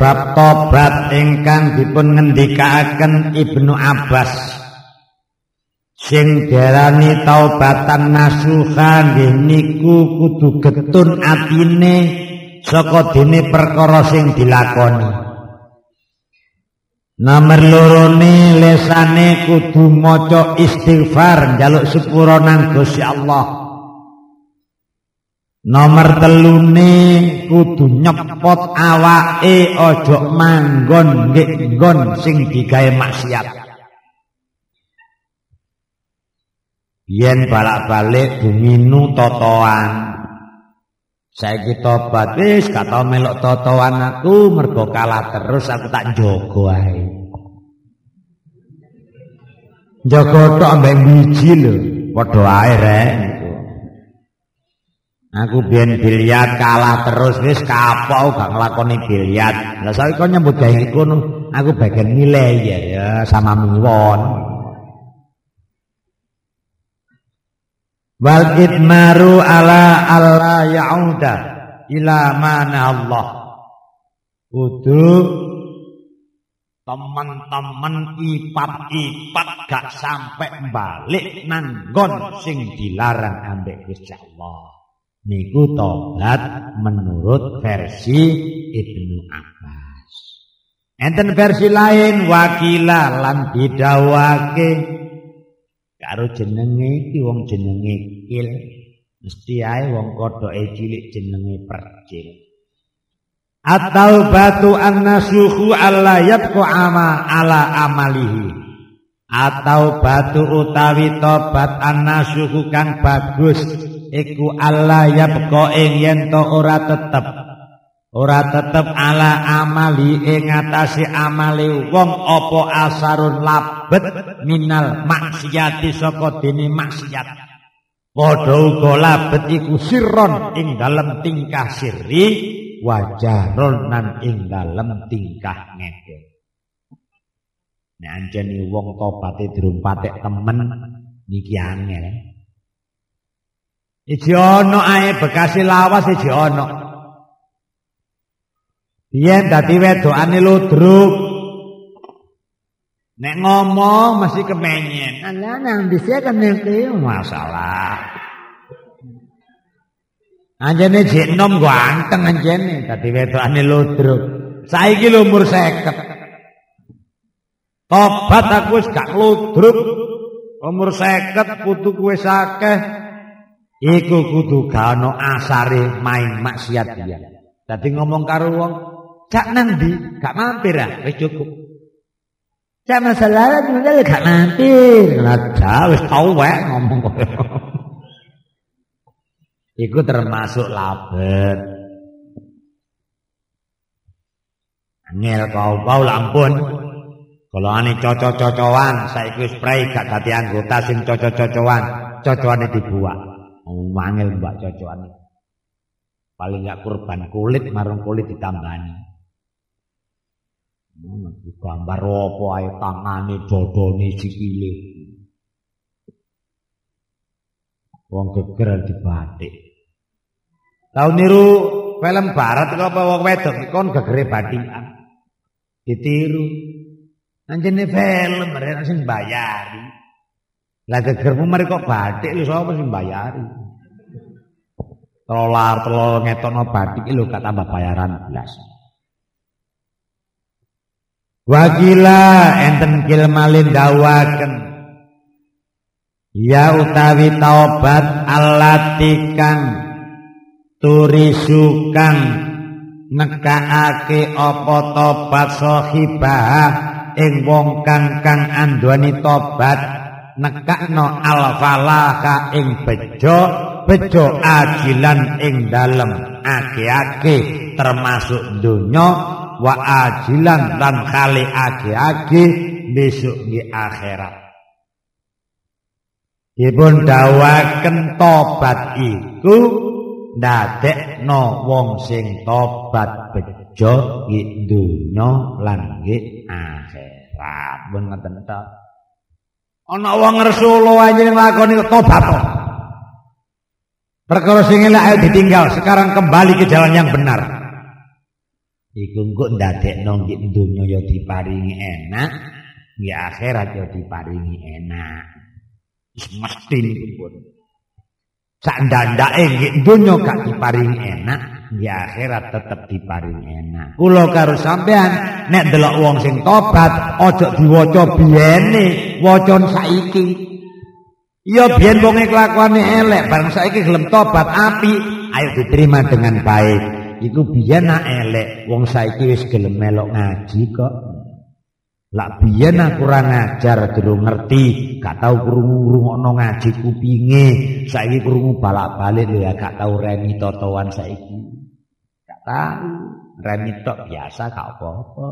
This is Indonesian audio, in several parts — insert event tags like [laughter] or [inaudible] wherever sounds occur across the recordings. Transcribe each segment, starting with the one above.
Bab tobat ingkang dipun ngendikaaken Ibnu Abbas. Sing diarani taubatan nasuha nggih niku kudu getun atine saka dene perkara sing dilakoni. Nomor lorone lesane kudu maca istighfar njaluk sepuro nang Gusti Allah Nomor telune kudu nyepot awake aja manggon nggih nggon sing digawe maksiat. Yen balak-balik duminu totoan. Saiki tobat wis kata melok totoan aku mergo kalah terus aku tak njogo ae. Njogo tok ambek biji lho, padha ae rek. Aku biyen biliat kalah terus wis kapok gak nglakoni biliat. Lah saiki kok nyambut gawe aku bagian nilai ya, ya sama muwon. Wal maru ala Allah yauda ila mana Allah. Kudu teman-teman ipat-ipat gak sampai balik nanggon sing dilarang ambek Gusti Allah. Niku tobat menurut versi Ibnu Abbas. Enten versi lain wakila lan didawake karo jenenge iki wong jenenge kil mesti ae wong kodhoke cilik jenenge percil. Atau batu annasuhu alla yabqa ama ala amalihi. Atau batu utawi tobat annasuhu kang bagus iku Allah ya beko ing yen to ora tetep. Ora tetep ala amali ing ngatasi amali wong apa asarun labet minal maksiati saka dene maksiat. Padha uga labet iku sirron ing dalem tingkah sirri wajaron nan ing dalem tingkah ngeke nek anjene wong tobaté durung patek temen niki angel Iji ono ae bekasi lawas iji ono. Yen dadi wedokane ludruk. Nek ngomong mesti kemenyen. Ala nang bisa kan masalah. Anjene jek nom ganteng anjene dadi wedokane ludruk. Saiki lho umur 50. Tobat aku wis gak ludruk. Umur 50 putu kuwe akeh. Iku kudu gano asare main maksiat dia. Dadi ngomong karo wong, "Cak nang ndi? Gak mampir ah, wis cukup." Cak masalah ngene gak mampir. Lah wis tau wae ngomong koyo. iku termasuk labet. Angel kau kau lampun. Kalau ane cocok-cocokan, ikut spray gak dati anggota sing cocok-cocokan, cocokannya dibuat. Wangil mbak cocokan. Paling gak kurban kulit marung kulit ditambani. Hmm, gambar apa ae tangane dodone sikile. Wong geger dibatik. Tahu niru film barat kok apa wong wedok kon gegere batikan. Ditiru. Anjene film mereka sing bayari. Lah gegermu mereka batik lho sapa sing bayari. Trolar telol ngetokno batik lho gak tambah bayaran blas. Wakila enten kilmalin dawaken Ya utawi taubat alatikan turisukan nekaake apa tobat sahibah ing wong kang kang andhani tobat nekakno alfalaha ing bejo bejo ajilan ing dalem age-age termasuk donya wa ajilan lan kali age-age besok di akhirat Dipun dawaken tobat iku ndadekno wong sing tobat bejo di donya lan di akhirat. Pun ngoten ta. Ana wong ngersula anjing nglakoni tobat to. Perkara sing elek ayo ditinggal, sekarang kembali ke jalan yang benar. iku engko ndadekno nggih donya ya diparingi enak nggih akhirat ya diparingi enak mesti niku pun sak ndandake nggih donya gak diparingi enak nggih akhirat tetep diparingi enak. Kula karo sampean nek delok wong sing tobat aja diwaca biyene wacon saiki. Ya biyen wong kelakuane elek bareng saiki gelem tobat api ayo diterima dengan baik. Iku biyen nak elek wong saiki wis gelem melok ngaji kok. Lak biyen aku ora ngajar durung ngerti. Gak tau krungu-rungokno ngaji kupinge saiki krungu balak-balik lho ya gak tau remi totoan saiki gak tau remi tok biasa gak apa-apa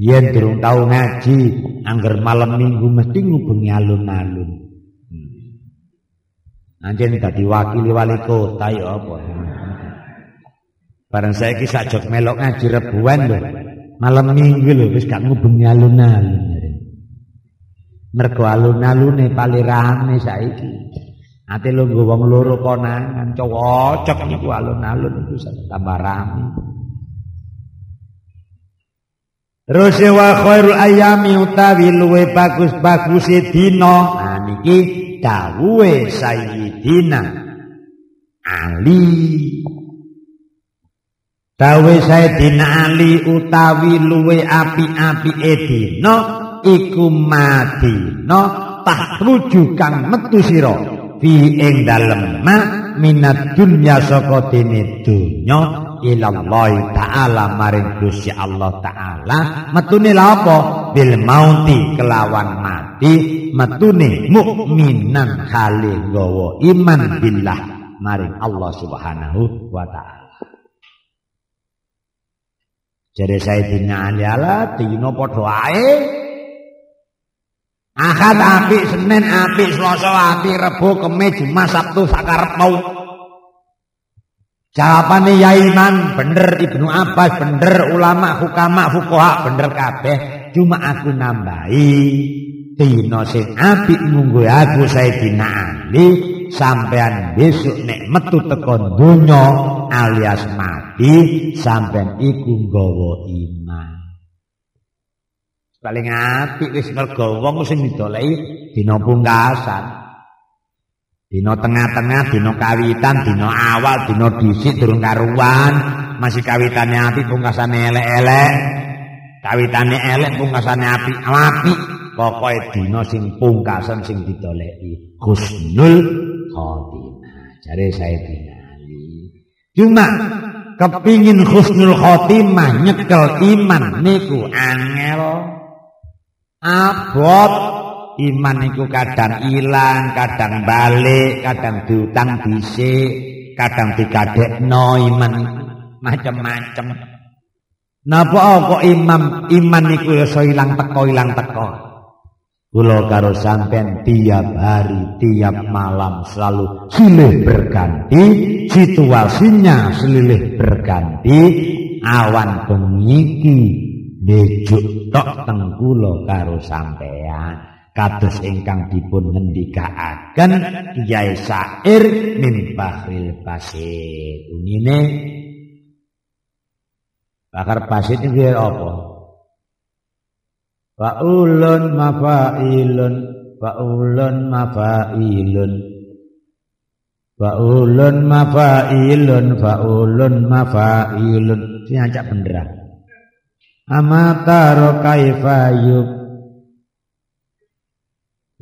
Yen durung tau ngaji, angger malam minggu mesti ngubengi alun-alun. Anjen dadi wakili wali kota ya apa. Barang saya ki jok melok ngaji rebuan lho. Malam minggu lho wis gak ngubengi alun-alun. Mergo alun-alune paling rame saiki. Ate lho nggo wong loro konangan cocok niku alun-alun iku tambah rame. Terus wa khairul ayami utawi luwe bagus-bagus dina. Nah niki dawuhe Sayyidina Ali Dawuhe Sayyidina Ali utawi luwe api-api dina iku madina tahruju kang metu sira fi ing dalem. Ma minat dunya saka dene dunya ilallah taala maring Gusti Allah taala. Metune lha apa? Bil mauti kelawan mati. Metune mukminan hale gawa iman billah maring Allah subhanahu wa taala. Jadi saya Ali ala dino padha ae Ahad api, Senin api, Selasa api, Rebo, Kemis, Jumat, Sabtu sakarep mau. Jawabane Yaiman bener Ibnu Abbas bener ulama hukama fuqaha bener kabeh. Cuma aku nambahi dina sing apik munggo aku Sayyidina Ali sampean besok nek metu teko donya alias mati sampean iku nggawa iman paling apik wis mergo wong sing didoleki dina pungkasan Dino tengah-tengah, dino kawitan, dino awal, dino disik, durung karuan. Masih kawitannya api, pungkasannya elek-elek. Kawitannya elek, pungkasannya api, api. Pokoknya dino sing pungkasan sing didoleki. Husnul khotimah. Jadi saya dinali. Cuma kepingin husnul khotimah nyekel iman niku angel abot iman itu kadang hilang, kadang balik, kadang diutang dhisik, kadang dikadekno iman macam-macam. Napa kok imam iman iku ya iso ilang teko ilang teko. Kula karo sampean tiap hari, tiap malam selalu silih berganti, situasinya silih berganti, awan bengi iki tok teng kula karo sampean. kados ingkang dipun ngendikaaken Kyai Sair min Bahril Basit. Ngene Bakar Basit iki apa? Faulun mafailun faulun mafailun Faulun mafailun faulun mafailun Ini ancak beneran Amataro kaifayub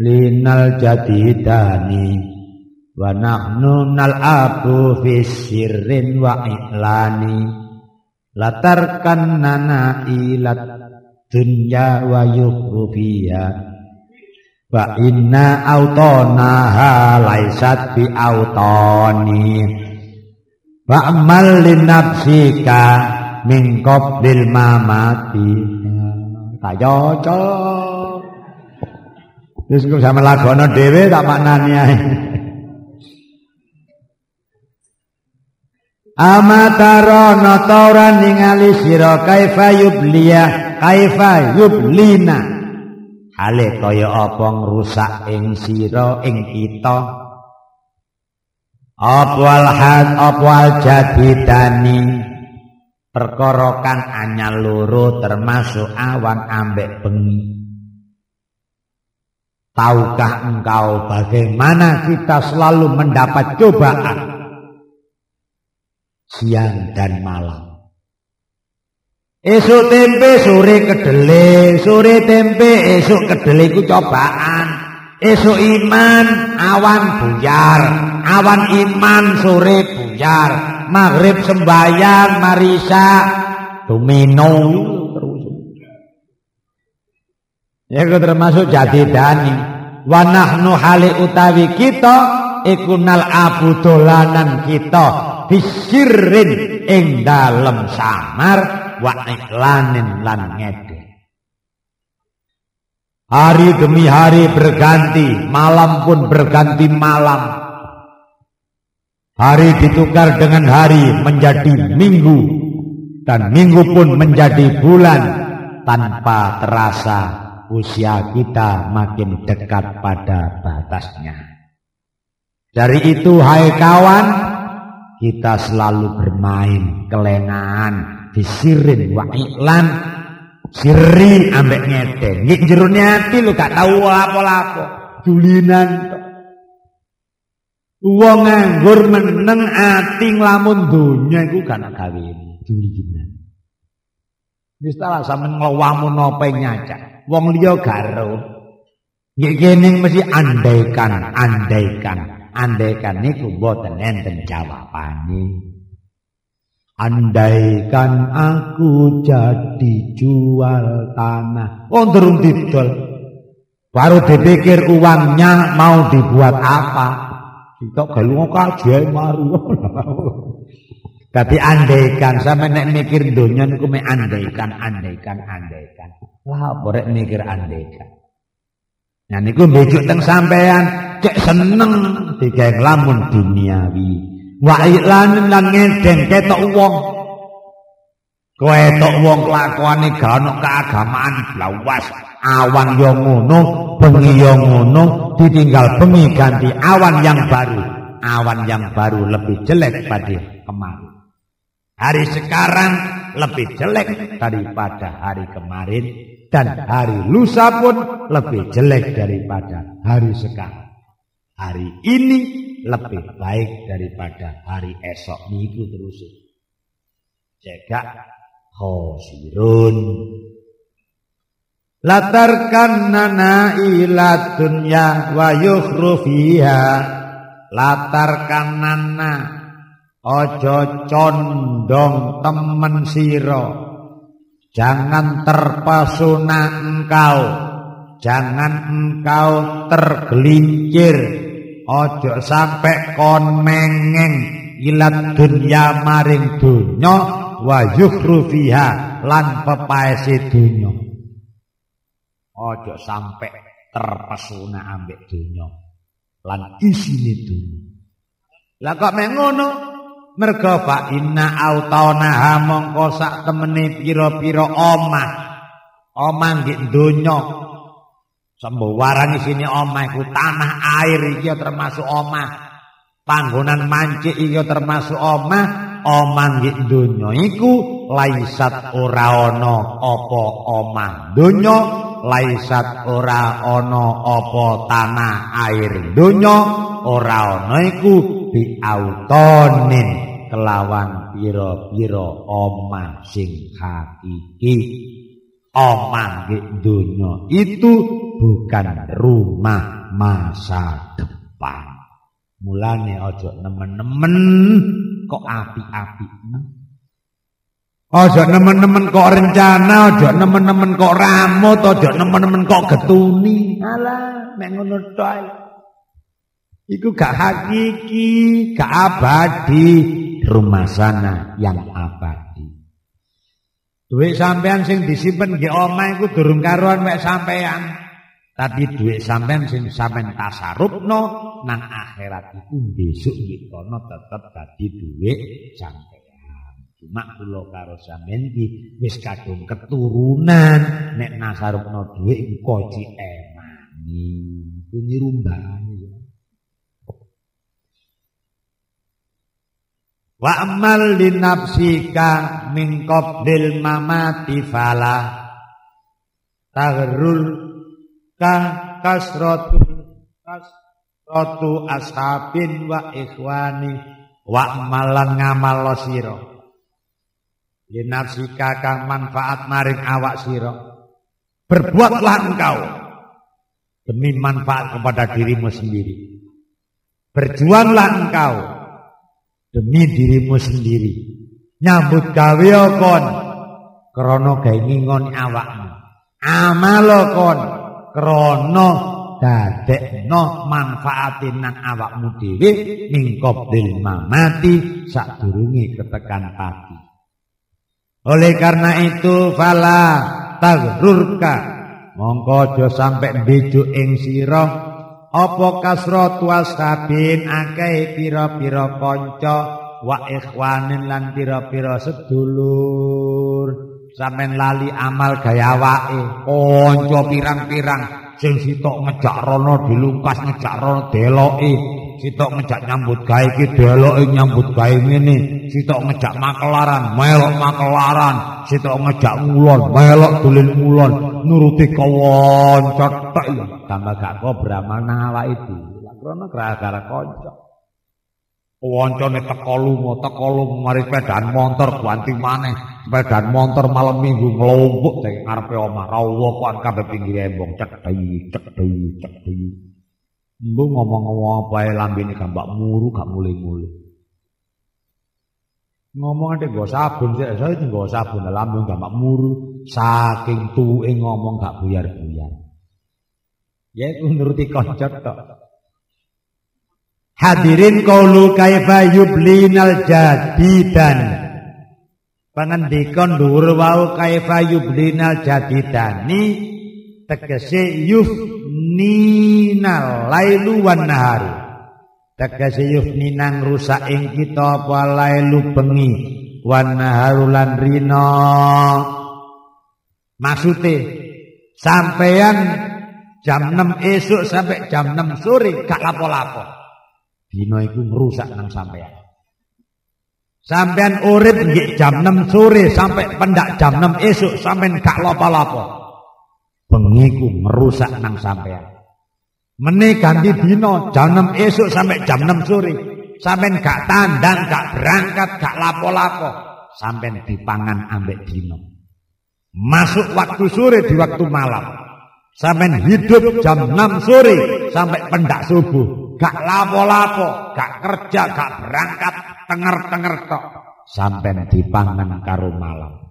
linal jadidani wa nahnu nal abu fi sirrin wa i'lani. Latarkan nana ilat dunya wa yukhrufiya wa inna autona laisat bi autoni wa amal linafsika min qablil mamati cocok Wis kok sampe lagono dhewe tak maknani ae. Amatara nata ora ningali sira kaifa yubliya kaifa yublina. Hale kaya apa ngrusak ing sira ing kita Apwal had apwal jadidani perkara kang anyar loro termasuk awan ambek bengi. Tahukah engkau bagaimana kita selalu mendapat cobaan siang dan malam? Esok tempe sore kedele, sore tempe esok kedele ku cobaan. Esok iman awan buyar, awan iman sore buyar, maghrib sembayang marisa domino. Ya termasuk jadi dani. Wanahnu hali utawi kita ikunal abu dolanan kita bisirin ing dalem samar wa iklanin lan ngede. Hari demi hari berganti, malam pun berganti malam. Hari ditukar dengan hari menjadi minggu dan minggu pun menjadi bulan tanpa terasa usia kita makin dekat pada batasnya. Dari itu hai kawan, kita selalu bermain kelengahan, disirin wa iklan Siri ambek ngedeng. Nggih jero ati lho gak tau apa-apa. Dulinan Wong nganggur meneng ati nglamun donya iku gak nak gawe dulinan. Wis ta sampean nglawamu napa nyacak. Wong liya garo. Nggih kene mesti andaikan, andaikan, andaikan niku mboten enten jawabane. Andaikan aku jadi jual tanah. Oh, durung didol. Baru dipikir uangnya mau dibuat apa. Kita galu kaji maru. Tapi andaikan sama nek mikir dunia niku me andaikan, andaikan, andaikan. Lah borek mikir andaikan. Nah niku mbejuk teng sampean cek seneng digawe lamun duniawi. wa iklan lan ngedeng ketok wong ketok wong kelakuane gak ono keagamaan blawas awan yo ngono bengi yo ngono ditinggal bengi ganti awan yang baru. Awan yang baru lebih jelek pada kemarin. Hari sekarang lebih jelek daripada hari kemarin. Dan hari lusa pun lebih jelek daripada hari sekarang. Hari ini lebih baik daripada hari esok. Niku terus. Cekak khosirun. Latarkan nana ila dunya wa yukhru fiha. Latarkan nana ojo condong temen siro. Jangan terpesona engkau. Jangan engkau tergelincir Ojo sampai kon mengeng ilat dunya maring dunya wa yukhru fiha lan pepaese dunya. Ojo sampai terpesona ambek dunya lan isine dunya. Lah kok mengono mergo fa inna autana mongko sak temene pira-pira omah. Omah nggih donya Sembuwaran sini omah iku tanah air iki termasuk omah. Panggonan mancik iki termasuk omah. Omah nggih donya iku laisat ora ana apa omah donya, laisat ora ana apa tanah air donya, ora ana iku diautonin kelawan pira-pira omah sing hakiki. Omah nggih donya itu bukan rumah masa depan. Mulane ojo nemen-nemen kok api-api. Ojo nemen-nemen kok rencana, ojo nemen-nemen kok ramut, ojo nemen-nemen kok getuni. Alah, nek ngono tok. Iku gak hakiki, gak abadi rumah sana yang abadi. Duit sampean sing disimpen di omah iku durung karuan mek sampean. Tapi duit sampean sing sampean tasarupno nang akhirat iku besok iki kono tetep dadi duit sampean. Cuma kula karo sampean iki wis kadung keturunan nek nasarupno duit iku koji emani. Iku nirumbani ya. wa amal linafsika min qablil mamati fala tagrul ka kasratu kasratu ashabin wa ikhwani wa malan ngamal sira linafsika kang manfaat maring awak sira. Berbuatlah engkau demi manfaat kepada dirimu sendiri. Berjuanglah engkau demi dirimu sendiri. Nyambut gawe kon krana gawe awakmu. Amal kon krana dadekno manfaatin nang awakmu dhewe ning qabdil mamati sadurunge ketekan pati oleh karena itu fala tagrurka mongko aja sampe mbejuk ing sira. Apa kasratu ashabin akeh pira-pira kanca? Wa ikhwanin lan pira-pira sedulur. Sampean lali amal gaya awake. Kanca pirang-pirang. Sing sitok ngejak rono dilungkas ngejak rono deloke sitok ngejak nyambut gawe iki deloke nyambut gawe ngene sitok ngejak makelaran melok makelaran sitok ngejak ngulon melok dolen ngulon nuruti kanca tok tambah gak kobramal nang awake dhewe krana gara-gara kanca Wancane teko lunga, teko lunga mari sepedaan motor ganti maneh. Sepedaan motor malam Minggu nglompok teng ngarepe omah. Rawa kok kabeh pinggir embong cekdhi, cekdhi, cekdhi. Mbu ngomong-ngomong apa ae lambene gambak muru gak mulih-mulih. Ngomong ade nggo sabun sik, saya nggo sabun lambung gambak muru saking tuwuke ngomong gak buyar-buyar. Ya iku nuruti kanca tok. Hadirin kaulu kaifa yublinal jadidan. Pangendikon dhuwur wau kaifa yublinal jadidani tegese yufninal lailu wan nahari. Tegese yufninang rusak ing kita apa lailu bengi wan naharu lan rina. Maksude sampeyan jam 6 esuk sampai jam 6 sore gak lapo-lapo. Dino iku ngerusak nang sampean. Sampean urip nggih jam 6 sore sampai pendak jam 6 esuk sampean gak lopo-lopo. Bengi ku ngerusak nang sampean. Mene ganti dino jam 6 esuk sampai jam 6 sore. Sampean gak tandang, gak berangkat, gak lapo-lapo. Sampean dipangan ambek dino. Masuk waktu sore di waktu malam. Sampean hidup jam 6 sore sampai pendak subuh gak lapo-lapo, gak kerja, gak berangkat, tenger-tenger tok sampai dipangan karo malam.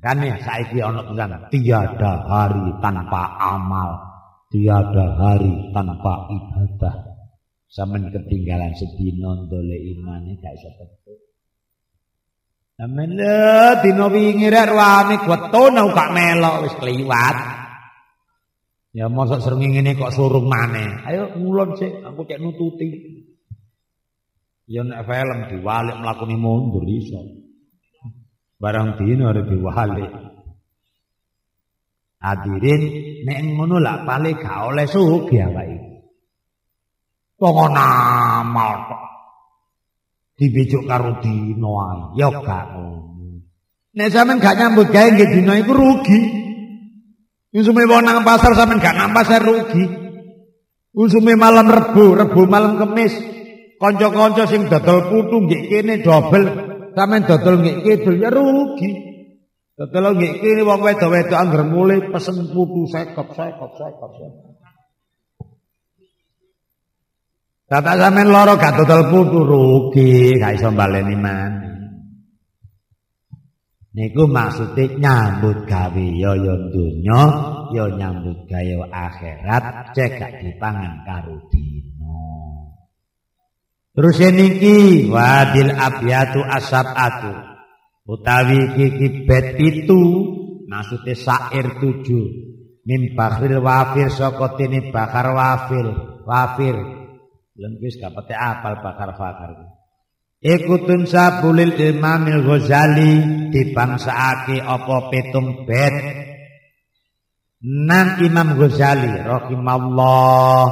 Kan ya saiki ana tulisan tiada hari tanpa amal, tiada hari tanpa ibadah. Sampeyan ketinggalan sedina ndole imane gak iso betul. Sampeyan dina wingi rek wani gweton gak melok wis kliwat. Ya mosok srengenge ngene kok surung maneh. Ayo ngulon sik, aku cek nututi. Ya nek film diwalik mlakune mundur iso. Barang dino arep diwalik. Hadirin nek ngono lak pale gak oleh sugi awake. Pokok amal kok. Dibejuk karo dino ae. Ya gak ngono. Nek sampean gak nyambut gawe nggih dino iku rugi. Usume wong nang pasar sampean gak nang pasar rugi. Usume malam Rebo, Rebo malam Kemis. Kanca-kanca sing dodol putu nggih kene dobel, sampean dodol nggih kidul ya rugi. Dodol nggih kene wong wedok-wedok angger mulai pesen putu sekop, sekop, sekop, sekop. Tata sampean loro gak dodol putu rugi, gak iso baleni maneh. Niku maksudnya nyambut gawe ya ya dunya ya nyambut gawe akhirat cek gak dipangan karo. Terus niki wadil abyatu asabatu. Utawi iki bet itu maksudnya sair tujuh. Min bakhril wafir saka tini bakar wafir wafir. Lha wis gak pete apal bakar bakar Ikutun sabulil imamil Ghazali dibangsaake apa petung bet nang Imam Ghazali rahimahullah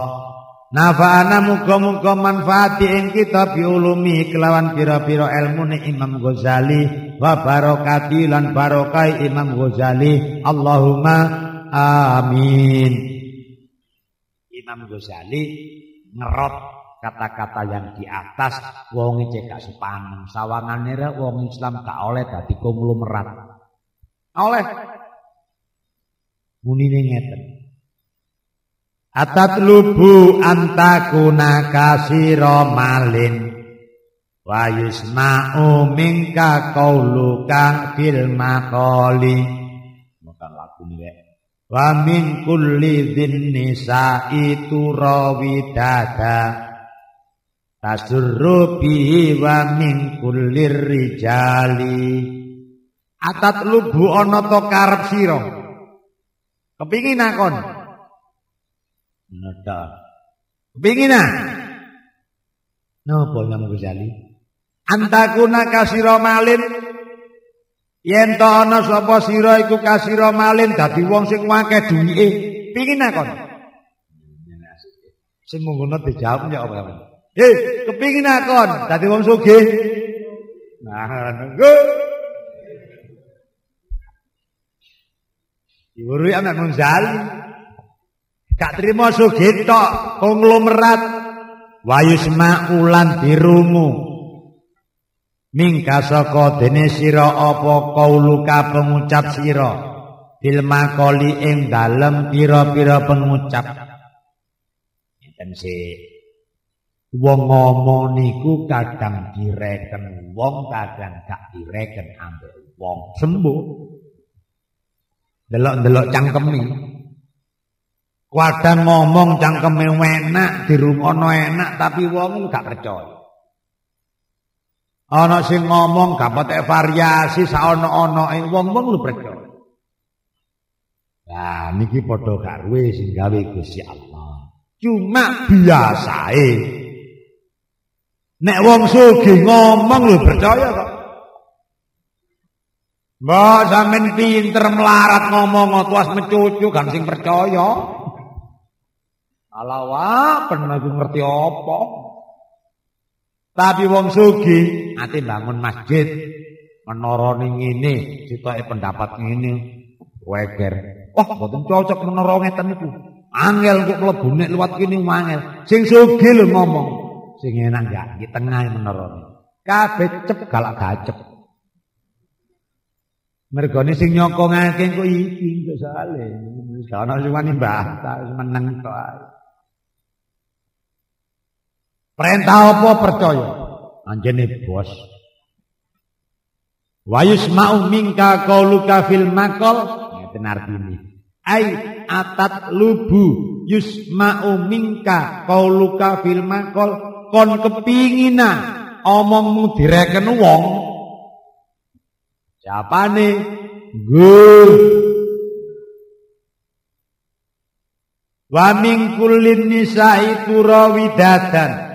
Nafa'ana muga-muga manfaati ing kita biulumi kelawan pira-pira ilmune Imam Ghazali. Wa barokati lan barokai Imam Ghazali. Allahumma amin. Imam Ghazali ngerot kata-kata yang di atas wong cek gak sepaneng. Sawangane wong Islam gak oleh dadi konglomerat. Oleh. Munine ngeten Atatlubu antakuna kasiro malin. Wa yusma'u minka qauluka fil maqali Bukan lagu ini Wa min kulli dhin nisa'i turawidada Tasurru bihi wa min kulli rijali. Atat lubu ana to karep sira? Kepingin akon Nada. Pingina. Napa Imam Ghazali? Antakuna kasira malin yen to ana sapa sira iku kasira malin dadi wong sing akeh duwike. Pingin akon. Sing munggono dijawab ya apa? Hei, kepingin akon dadi wong sugih. Nah, nunggu. Ibu anak Ghazali. Gak terima sugih konglomerat. Wayusma ulan dirungu mingka saka dene sira apa kauluka pengucap sira? Bil ing dalem pira-pira pengucap ngeten sih wong ngomong niku kadang direken wong kadang gak direken ambek wong. Sembuh. Delok-delok cangkemi Kadang ngomong cangkeme enak, dirungono enak tapi wong gak percaya. Ana sing ngomong gak patek variasi saono-onoe wong-wong lu percaya. Nah, niki padha garwe sing gawe Gusti Allah. Cuma biasae nek wong sugih ngomong lu percaya kok. Mbak sampean pinter melarat ngomong tuas mencucu kan sing percaya. Alawa pernah gue ngerti apa. Tapi wong sugi ati bangun masjid menara ning ngene, sitoke pendapat ngene. Weger. Wah, mboten cocok menara ngeten niku. Angel kok mlebu nek liwat kene angel. Sing sugi lho ngomong. Sing enak gak di tengah menara. Kabeh cep galak gacep. Mergane sing nyokongake kok iki kok sale. Gak ana sing wani mbantah, meneng tok. Perintah apa percaya? Anjene bos. Wa yusma'u minka qauluka fil maqal. Ngeten artine. Ai atat lubu yusma'u minka qauluka fil maqal kon kepingina omongmu direken wong. Siapane? Gur. Wa min kullin nisa'i turawidadan.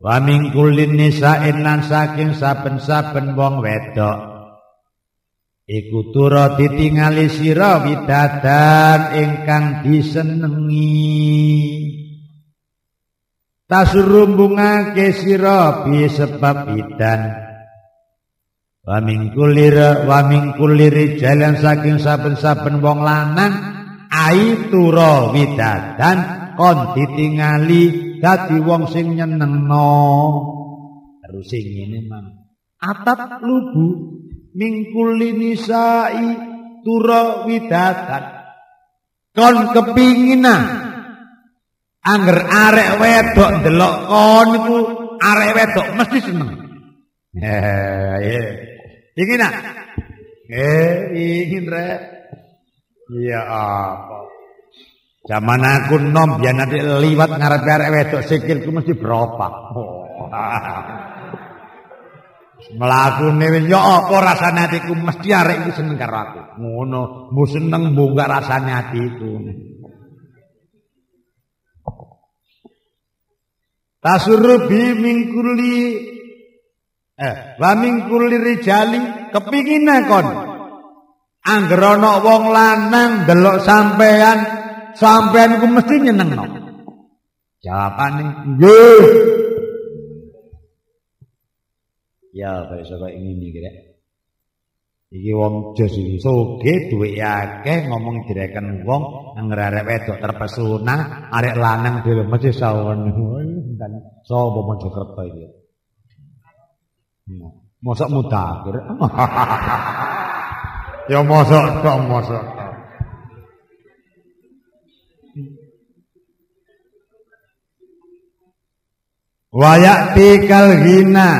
Wa min kullin nisa'in lan saking saben-saben wong wedok. Iku tura ditingali sira widadan ingkang disenengi. Tasurumbungake sira bi sebab idan wa min kullir wa min jalan saking saben-saben wong lanang aitura widadan kon ditingali dadi wong sing nyenengno. Terus sing ngene man atat lubu mingkuli nisai tura widatan kon kepingina anger arek wedok ndelok kon iku arek wedok mesti seneng. Eh ingin nak? Eh ingin rek. Iya apa Zaman aku nom biar nanti liwat ngarep arek wedok sikilku mesti berapa. [laughs] Mlakune wis yo apa rasane atiku mesti arek iki seneng karo aku. Ngono, mu seneng mbok gak rasane atiku. Tasurubi mingkuli eh wa mingkuli rijali kepingine kon. Angger ana wong lanang delok sampean sampean ku mesti nyenengno. Jawabane nggih. Ya, kaya saka ini kira. Iki wong jos iki soge duwe akeh ngomong direken wong ngrarek wedok terpesona arek lanang dhewe mesti sawon. Dan sapa Mojokerto iki? Mosok mutakhir. [laughs] ya mosok tok mosok. Wayati kalhina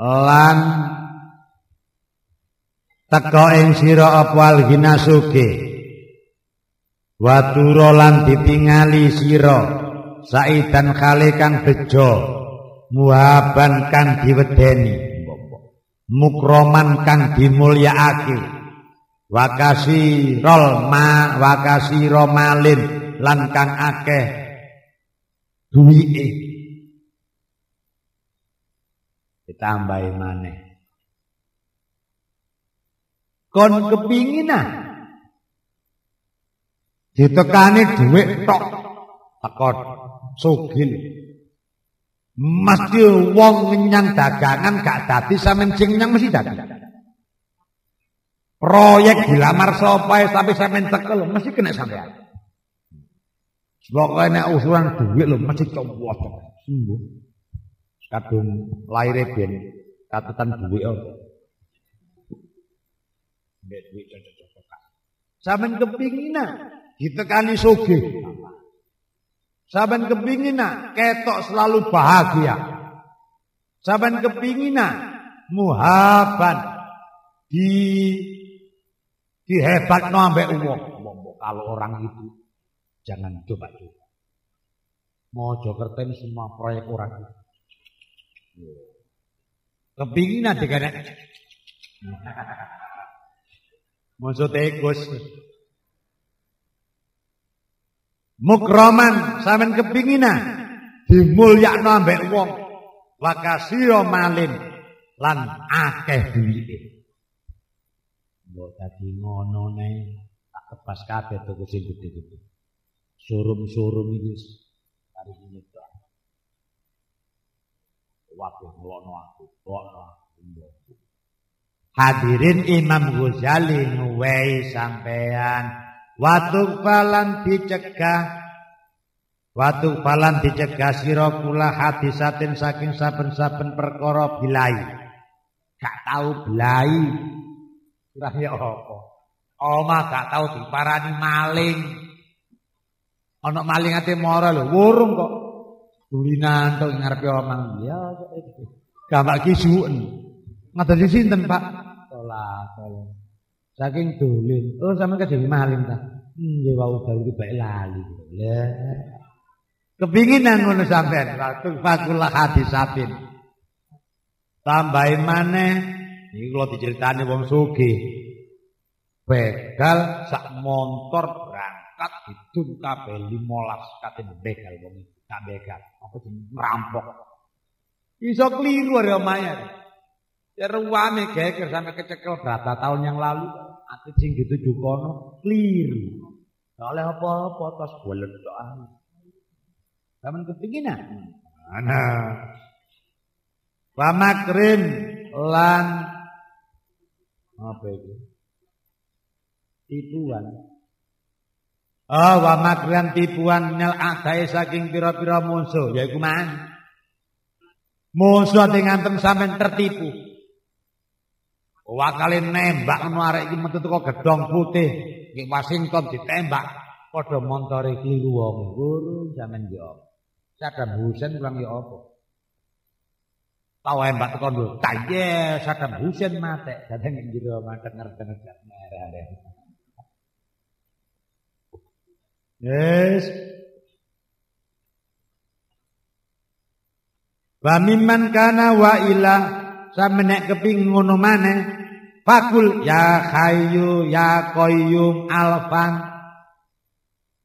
lan teka ing sira apa alghina suge watura lan ditingali sira. Saidan kale kang bejo. Muhaban kang diwedeni. Mukroman kang dimulyakake. Wakasi rol ma wakasi romalin lan kang akeh duwike ditambahi maneh. Kon kepingin ah. Ditekani dhuwit tok tekon sugil. Mesti wong ngenyang dagangan gak dadi sampean sing nyang mesti dadi. Proyek dilamar sapa tapi sampean tekel mesti kena sampean Pokoke nek usulan dhuwit lho mesti cowok. Sembuh kadung laire ben katetan dhuwit ora Mbek duit cocok-cocokan. Sampeyan kepinginan ditekani sugih. Sampeyan kepinginan ketok selalu bahagia. Sampeyan kepinginan muhaban di dihebatno ambek wong. Kalau orang itu jangan coba-coba. Mojokerto ini semua proyek orang itu. Kepinginan dengan Maksudnya Gus. Mukroman sampean kepinginan dimulyakno ambek wong. Wakasira malin lan akeh duwike. Mbok dadi ngono ne tak kepas kabeh tuku sing gede-gede. Surum-surum iki wis kari nyetok. Waduh ngelono aku, kok aku. Hadirin Imam Ghazali nuwei sampean. Watu palan dicegah. Watu palan dicegah sira kula hadisatin saking saben-saben perkara bilai. Gak tau bilai. Ora ya apa? Oma gak tau diparani maling. Ana maling ate mara lho wurung kok dulinan tok ngarepe omang ya gampang kisuken ngaten sinten Pak lakon. Saking dolen. Oh sampean kedhewe maling ta? Nggih wau bal iki bae lali. Lah. Kepinginan ngono sampean waktu fakulah hadisatin. Tambahin maneh iki kula diceritani wong sugih. Begal sak montor berangkat didun kabeh 15 katen begal wong iki. Tak begal. Apa jeneng rampok. Iso kliru are omahe. Ya ruwame geger sampai kecekel berapa tahun yang lalu. Aku sing gitu dukono keliru. Gak oleh apa-apa tos bolet doa. Kamu kepinginan? Mana? Pamakrin lan apa itu? Tipuan. Oh, wa makran tipuan nel adai saking pira-pira musuh, yaiku man. Musuh ati ngantem sampean tertipu. Wakale nembak ngono arek iki metu teko gedhong putih ning Washington ditembak padha montore kliru wong guru jaman yo. Saddam Hussein bilang yo apa? Tahu embak teko lho. Kaye Saddam Hussein mate dadi ning jero mate ngerti-ngerti merah Yes. Wa mimman kana wa ila sampeyan keping ngono maneh fakul ya hayyu ya qayyum alfan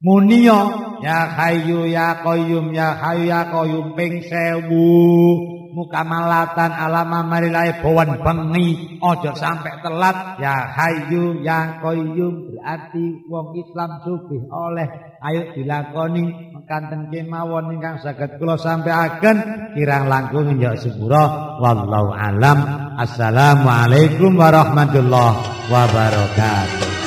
munio ya hayyu ya qayyum ya hayyu ya qayyum ping 1000 mukamalatan alama marilae bawan bengi. Ojo sampai telat. Ya hayyu ya qayyum. Berarti wong Islam sugih oleh. Ayo dilakoni. Kanten kemawon ingkang saged kula sampaikan kirang langkung ya sepura wallahu alam. Assalamualaikum warahmatullahi wabarakatuh